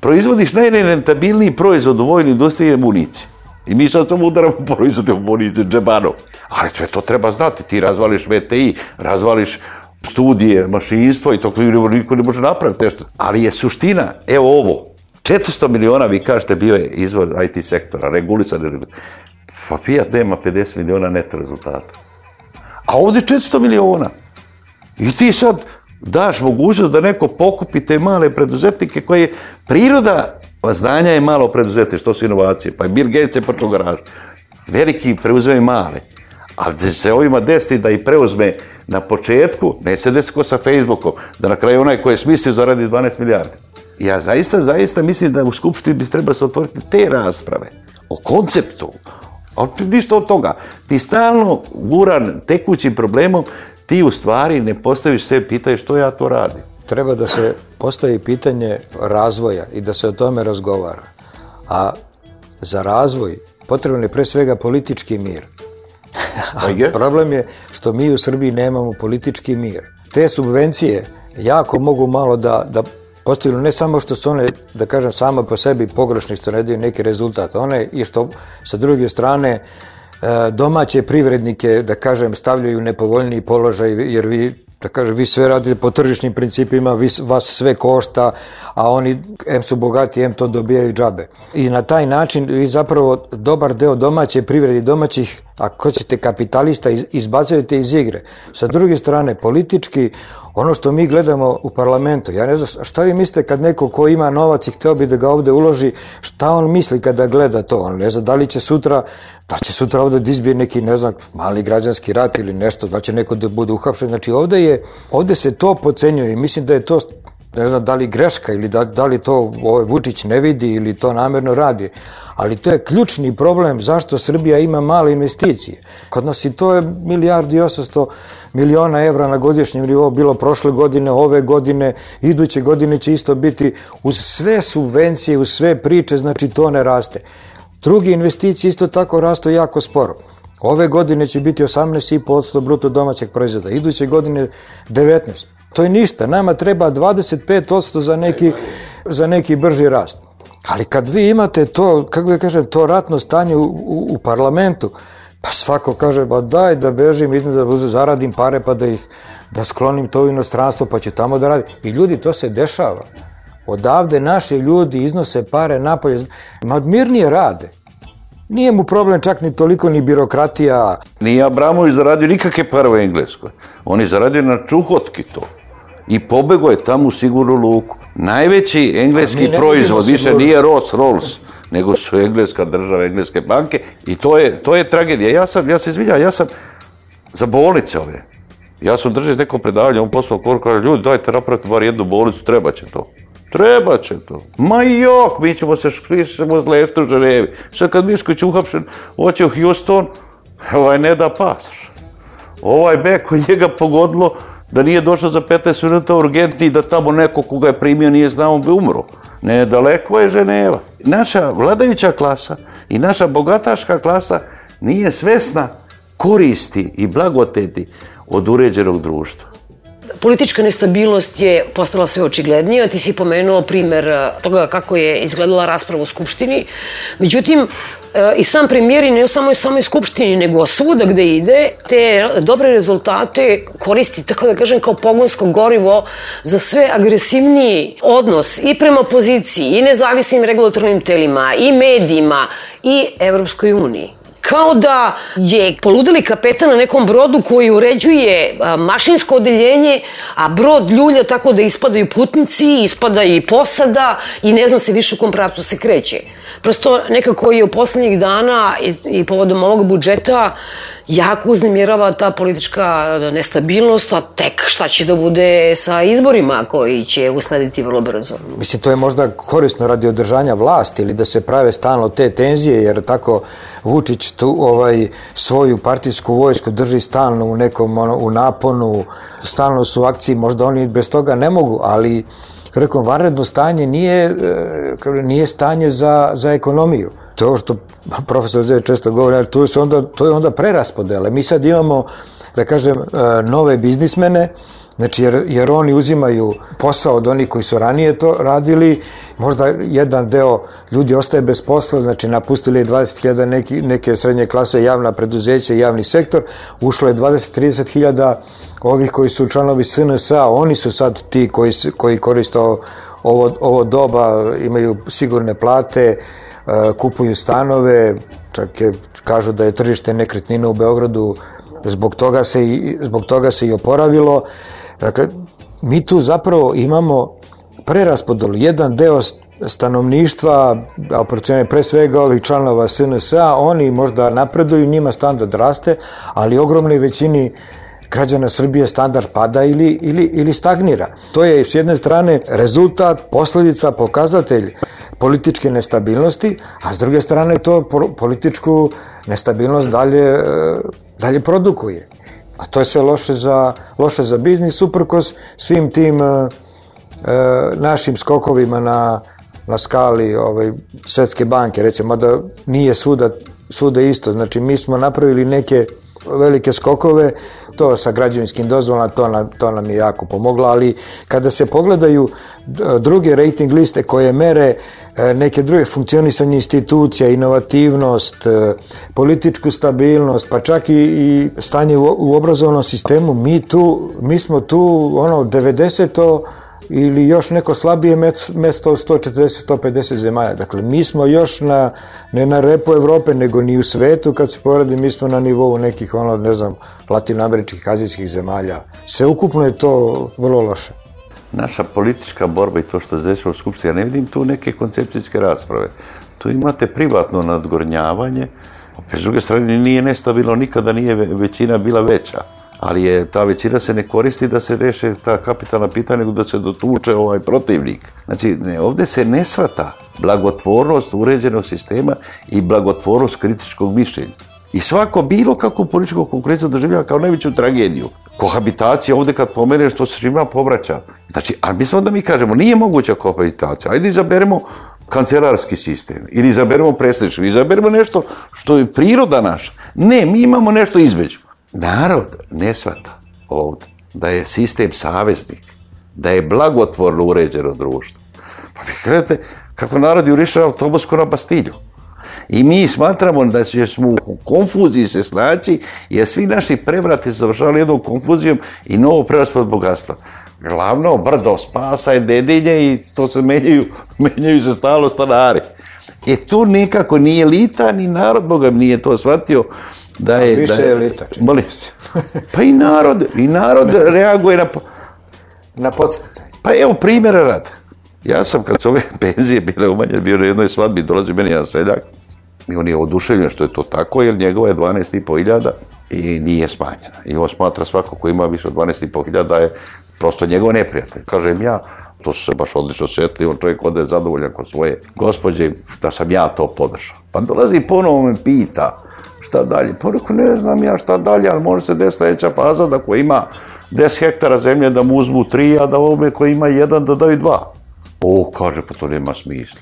proizvodiš najrentabilniji proizvod u vojnoj industriji je municija. I mi sad samo udaramo [laughs] proizvode u municije, džebanov. Ali sve to treba znati. Ti razvališ VTI, razvališ studije, mašinstvo i to niko ne može napraviti nešto. Ali je suština, evo ovo, 400 miliona, vi kažete, bio je izvor IT sektora, regulisan. Pa Fiat nema 50 miliona neto rezultata. A ovdje 400 miliona. I ti sad daš mogućnost da neko pokupi te male preduzetnike koje priroda znanja je malo preduzetništvo, što su inovacije. Pa je Bill Gates je počeo garažu. Veliki preuzme male. Ali da se ovima desiti da i preuzme na početku, neće se desiti ko sa Facebookom, da na kraju onaj koji je smislio zaradi 12 milijardi. Ja zaista, zaista mislim da u Skupštini bi treba se otvoriti te rasprave o konceptu, ali ništa od toga. Ti stalno guran tekućim problemom, ti u stvari ne postaviš sve pitanje što ja to radim. Treba da se postavi pitanje razvoja i da se o tome razgovara. A za razvoj potreban je pre svega politički mir. [laughs] Je. Problem je što mi u Srbiji nemamo politički mir. Te subvencije jako mogu malo da, da postignu ne samo što su one, da kažem, sama po sebi pogrešni što ne daju neki rezultat, one i što sa druge strane e, domaće privrednike, da kažem, stavljaju nepovoljniji položaj, jer vi da kažem, vi sve radite po tržišnim principima, vi, vas sve košta, a oni, em su bogati, em to dobijaju džabe. I na taj način vi zapravo dobar deo domaće privrede domaćih, ako ćete kapitalista, izbacujete iz igre. Sa druge strane, politički, ono što mi gledamo u parlamentu, ja ne znam šta vi mislite kad neko ko ima novac i hteo bi da ga ovde uloži, šta on misli kada gleda to? On ne zna da li će sutra, da će sutra ovde da izbije neki, ne znam, mali građanski rat ili nešto, da će neko da bude uhapšen. Znači ovde, je, ovde se to pocenjuje i mislim da je to ne znam da li greška ili da, da li to ovaj Vučić ne vidi ili to namerno radi, ali to je ključni problem zašto Srbija ima male investicije. Kod nas i to je milijardi i 800 miliona evra na godišnjem nivou bilo prošle godine, ove godine, iduće godine će isto biti uz sve subvencije, uz sve priče, znači to ne raste. Drugi investicije isto tako rastu jako sporo. Ove godine će biti 18,5% bruto domaćeg proizvoda, iduće godine 19%. To je ništa, nama treba 25% za neki, za neki brži rast. Ali kad vi imate to, kako da kažem, to ratno stanje u, u, u parlamentu, pa svako kaže, ba daj da bežim, idem da zaradim pare pa da ih, da sklonim to u inostranstvo pa ću tamo da radim. I ljudi, to se dešava. Odavde naši ljudi iznose pare napolje, ma odmirnije rade. Nije mu problem čak ni toliko ni birokratija. Nije Abramović zaradio nikakve pare u Engleskoj. On je zaradio na čuhotki to i pobego je tamo u sigurnu luku. Najveći engleski proizvod više nije Rolls Rolls, nego su engleska država, engleske banke i to je, to je tragedija. Ja sam, ja se izvinjam, ja sam za bolnice ove. Ja sam držao neko predavanje, on poslao koru, kaže, ljudi, dajte napraviti bar jednu bolnicu, treba će to. Treba će to. Ma jok, mi ćemo se škrišemo zlešti u Ženevi. Sad kad Mišković uhapšen, hoće u Houston, ovaj ne da pasoš. Ovaj bek koji njega pogodilo, da nije došao za 15 minuta urgentni da tamo neko koga je primio nije znao, on bi umro. Ne, daleko je Ženeva. Naša vladajuća klasa i naša bogataška klasa nije svesna koristi i blagoteti od uređenog društva. Politička nestabilnost je postala sve očiglednija. Ti si pomenuo primer toga kako je izgledala rasprava u Skupštini. Međutim, E, i sam premijer i ne samo samoj skupštini, nego svuda gde ide, te dobre rezultate koristi, tako da kažem, kao pogonsko gorivo za sve agresivniji odnos i prema opoziciji, i nezavisnim regulatornim telima, i medijima, i Evropskoj uniji kao da je poludeli kapetan na nekom brodu koji uređuje mašinsko odeljenje, a brod ljulja tako da ispadaju putnici, ispada i posada i ne zna se više u kom pravcu se kreće. Prosto nekako je u poslednjih dana i, i povodom ovog budžeta jako uznemirava ta politička nestabilnost, a tek šta će da bude sa izborima koji će uslediti vrlo brzo. Mislim, to je možda korisno radi održanja vlasti ili da se prave stalno te tenzije, jer tako Vučić tu, ovaj, svoju partijsku vojsku drži stalno u nekom ono, u naponu, stalno su u akciji, možda oni bez toga ne mogu, ali rekom, vanredno stanje nije, e, nije stanje za, za ekonomiju. To što profesor Zed često govori, ali to, je onda, to je onda preraspodele. Mi sad imamo, da kažem, e, nove biznismene, Znači, jer, jer oni uzimaju posao od onih koji su ranije to radili, možda jedan deo ljudi ostaje bez posla, znači napustili je 20.000 neki, neke srednje klase javna preduzeća, javni sektor, ušlo je 20-30 hiljada ovih koji su članovi SNS-a, oni su sad ti koji, koji koriste ovo, ovo doba, imaju sigurne plate, kupuju stanove, čak je, kažu da je tržište nekretnina u Beogradu zbog toga se i, zbog toga se i oporavilo. Dakle, mi tu zapravo imamo preraspodolu. Jedan deo stanovništva, a pre svega ovih članova SNS-a, oni možda napreduju, njima standard raste, ali ogromnoj većini građana Srbije standard pada ili, ili, ili stagnira. To je s jedne strane rezultat, posledica, pokazatelj političke nestabilnosti, a s druge strane to političku nestabilnost dalje, dalje produkuje. A to je sve loše za, loše za biznis, uprkos svim tim e, e, našim skokovima na, na skali ovaj, Svetske banke, recimo da nije svuda, svuda isto. Znači, mi smo napravili neke velike skokove, to sa građevinskim dozvolama, to, na, to nam je jako pomoglo, ali kada se pogledaju druge rating liste koje mere e, neke druge funkcionisanje institucija, inovativnost, e, političku stabilnost, pa čak i, i stanje u, u obrazovnom sistemu, mi tu, mi smo tu ono 90 ili još neko slabije mesto 140-150 zemalja. Dakle, mi smo još na, ne na repu Evrope, nego ni u svetu, kad se poradi, mi smo na nivou nekih, ono, ne znam, latinoameričkih, azijskih zemalja. Sve ukupno je to vrlo loše. Naša politička borba i to što se dešava u Skupštini, ja ne vidim tu neke koncepcijske rasprave. Tu imate privatno nadgornjavanje, opet s druge strane nije nestabilno, nikada nije većina bila veća ali je ta većina se ne koristi da se reše ta kapitalna pitanja, nego da se dotuče ovaj protivnik. Znači, ne, ovde se ne svata blagotvornost uređenog sistema i blagotvornost kritičkog mišljenja. I svako bilo kako političku konkurenciju doživljava kao najveću tragediju. Kohabitacija ovde kad pomeneš to se svima povraća. Znači, a mi da mi kažemo, nije moguća kohabitacija. Ajde izaberemo kancelarski sistem ili izaberemo predsjedničko, izaberemo nešto što je priroda naša. Ne, mi imamo nešto između. Narod ne svata ovdje da je sistem saveznik, da je blagotvorno uređeno društvo. Pa vi gledate kako narod juriša autobusku na Bastilju. I mi smatramo da smo u konfuziji se snaći, jer svi naši prevrati završavali jednom konfuzijom i novo preraspod bogatstva. Glavno, brdo spasa je dedinje i to se menjaju, [laughs] menjaju se stalo stanari. E tu nikako ni elita, ni narod Boga nije to shvatio da je... Više da je, elita. Molim se. Pa i narod, i narod [laughs] reaguje na... Na podsticaj. Pa evo primjera rada. Ja sam kad su ove [laughs] penzije bile umanjene, bio na jednoj svadbi, dolazi meni jedan seljak i on je oduševljen što je to tako, jer njegova je 12,5 hiljada i nije smanjena. I on smatra svako ko ima više od 12,5 hiljada je prosto njegov neprijatelj. Kažem ja, to su se baš odlično sjetili, on čovjek ode zadovoljan kod svoje gospođe, da sam ja to podržao. Pa dolazi ponovo me pita, šta dalje? Pa rekao, ne znam ja šta dalje, ali može se desiti sledeća faza da ko ima 10 hektara zemlje da mu uzmu 3, a da ovome koji ima jedan da daju dva. O, kaže, pa to nema smisla.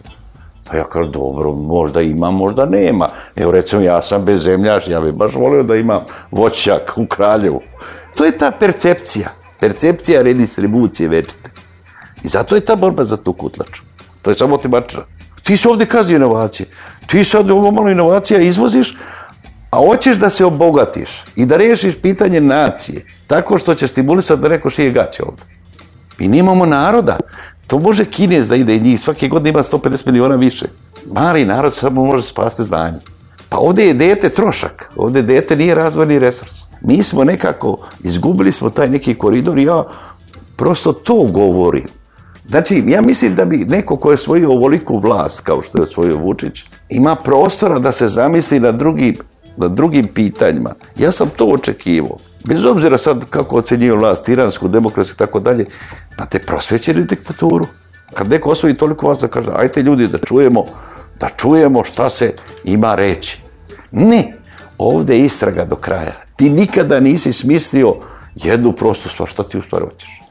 Pa ja kažem, dobro, možda ima, možda nema. Evo, recimo, ja sam bez zemljaš, ja bih baš volio da imam voćak u Kraljevu. To je ta percepcija. Percepcija redistribucije večite. I zato je ta borba za tu kutlaču. To je samo ti mačara. Ti se ovde kazi inovacije. Ti sad ovo malo inovacija izvoziš, a hoćeš da se obogatiš i da rešiš pitanje nacije tako što će stimulisati da neko šije gaće ovde. Mi nemamo naroda. To može Kinez da ide i njih. Svake godine ima 150 miliona više. Mali narod samo može spasti znanje. Pa ovde je dete trošak. Ovde dete nije razvojni resurs. Mi smo nekako, izgubili smo taj neki koridor i ja prosto to govorim. Znači, ja mislim da bi neko ko je svojio ovoliku vlast, kao što je osvojio Vučić, ima prostora da se zamisli na drugim na drugim pitanjima. Ja sam to očekivao. Bez obzira sad kako ocenjuju vlast, iransku, demokratsku i tako dalje, pa te prosvećeni diktaturu. Kad neko osvoji toliko vas da kaže, ajte ljudi da čujemo, da čujemo šta se ima reći. Ne, ovde je istraga do kraja. Ti nikada nisi smislio jednu prostu stvar, šta ti u stvari hoćeš.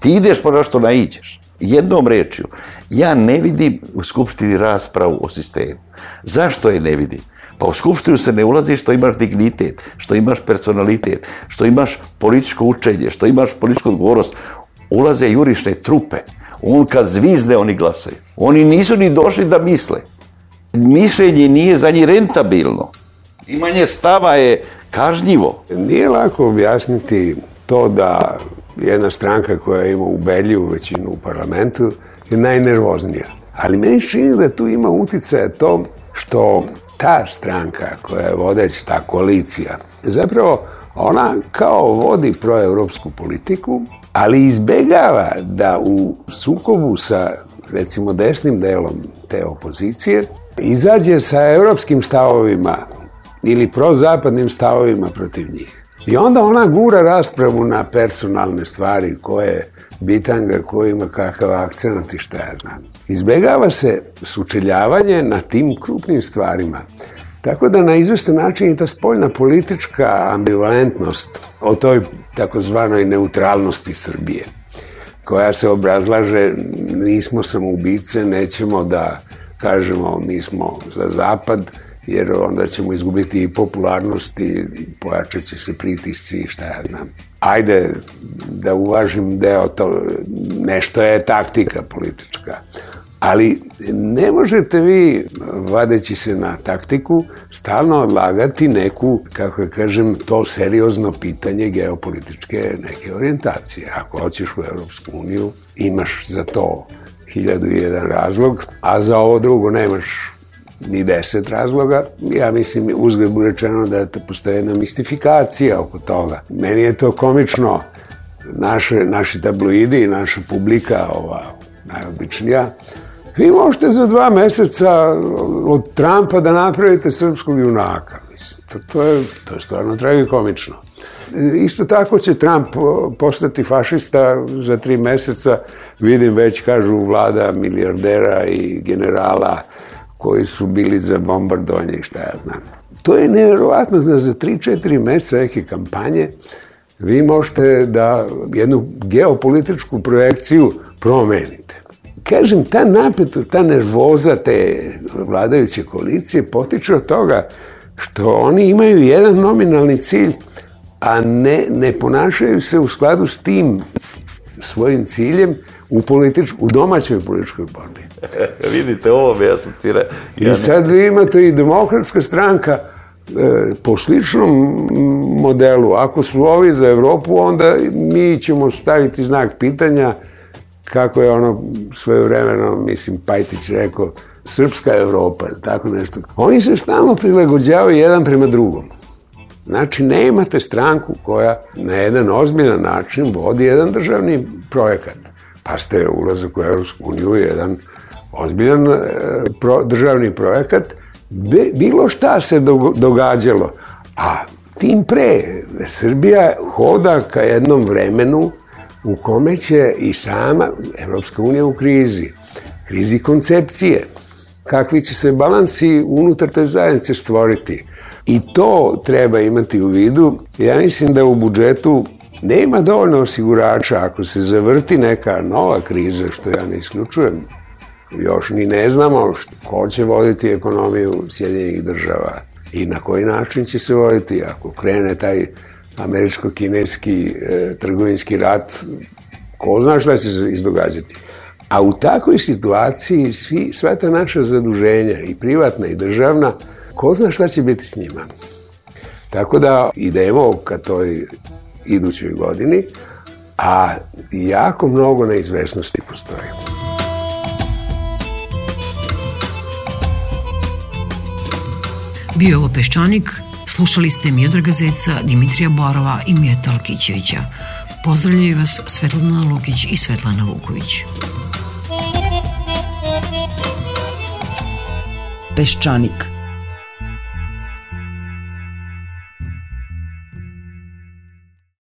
Ti ideš pa na što naiđeš. Jednom rečju, ja ne vidim u Skupštini raspravu o sistemu. Zašto je ne vidim? Pa u Skupštinu se ne ulazi što imaš dignitet, što imaš personalitet, što imaš političko učenje, što imaš političku odgovornost. Ulaze jurišne trupe. On kad zvizne, oni glasaju. Oni nisu ni došli da misle. Mišljenje nije za njih rentabilno. Imanje stava je kažnjivo. Nije lako objasniti to da jedna stranka koja ima ubedljivu većinu u parlamentu je najnervoznija. Ali meni čini da tu ima uticaja to što ta stranka koja je vodeća, ta koalicija, zapravo ona kao vodi proevropsku politiku, ali izbegava da u sukobu sa recimo desnim delom te opozicije izađe sa europskim stavovima ili prozapadnim stavovima protiv njih. I onda ona gura raspravu na personalne stvari koje bitanga, ko ima kakav akcent i šta ja znam. Izbegava se sučeljavanje na tim krupnim stvarima. Tako da na izvestan način i ta spoljna politička ambivalentnost o toj takozvanoj neutralnosti Srbije, koja se obrazlaže nismo samoubice, nećemo da kažemo mi smo za zapad jer onda ćemo izgubiti i popularnost i pojačat će se pritisci i šta ja znam. Ajde da uvažim deo to, nešto je taktika politička. Ali ne možete vi, vadeći se na taktiku, stalno odlagati neku, kako je kažem, to seriozno pitanje geopolitičke neke orijentacije. Ako hoćeš u Europsku uniju, imaš za to hiljadu i jedan razlog, a za ovo drugo nemaš ni deset razloga. Ja mislim, uzgled bu rečeno da to postoje jedna mistifikacija oko toga. Meni je to komično. Naše, naši tabloidi naša publika, ova najobičnija, vi možete za dva meseca od Trumpa da napravite srpskog junaka. Mislim, to, to, je, to je stvarno tragikomično. Isto tako će Trump postati fašista za tri meseca. Vidim već, kažu, vlada milijardera i generala koji su bili za bombardovanje i šta ja znam. To je nevjerovatno da za 3-4 meseca neke kampanje vi možete da jednu geopolitičku projekciju promenite. Kažem, ta napetost, ta nervoza te vladajuće koalicije potiče od toga što oni imaju jedan nominalni cilj, a ne, ne ponašaju se u skladu s tim svojim ciljem u, politič, u domaćoj političkoj borbi. [laughs] Vidite, ovo me asocira. Ja I sad imate i demokratska stranka e, po sličnom modelu. Ako su ovi za Evropu, onda mi ćemo staviti znak pitanja kako je ono svoje vremeno, mislim, Pajtić rekao, srpska Evropa, tako nešto. Oni se stalno prilagođavaju jedan prema drugom. Znači, ne imate stranku koja na jedan ozbiljan način vodi jedan državni projekat. Pa ste ulazak u Evropsku uniju jedan ozbiljan e, pro, državni projekat, Be, bilo šta se događalo. A tim pre, Srbija hoda ka jednom vremenu u kome će i sama Evropska unija u krizi, krizi koncepcije, kakvi će se balansi unutar te zajednice stvoriti. I to treba imati u vidu. Ja mislim da u budžetu nema dovoljno osigurača ako se zavrti neka nova kriza, što ja ne isključujem. Još ni ne znamo ko će voditi ekonomiju Sjedinjenih država i na koji način će se voditi. Ako krene taj američko-kineski e, trgovinski rat, ko zna šta će se izdogađati. A u takvoj situaciji svi, sva ta naša zaduženja, i privatna i državna, ko zna šta će biti s njima. Tako da idemo ka toj idućoj godini, a jako mnogo neizvesnosti postoji. Bio ovo Peščanik, slušali ste Miodraga Zeca, Dimitrija Borova i Mijeta Alkićevića. Pozdravljaju vas Svetlana Lukić i Svetlana Vuković. Peščanik –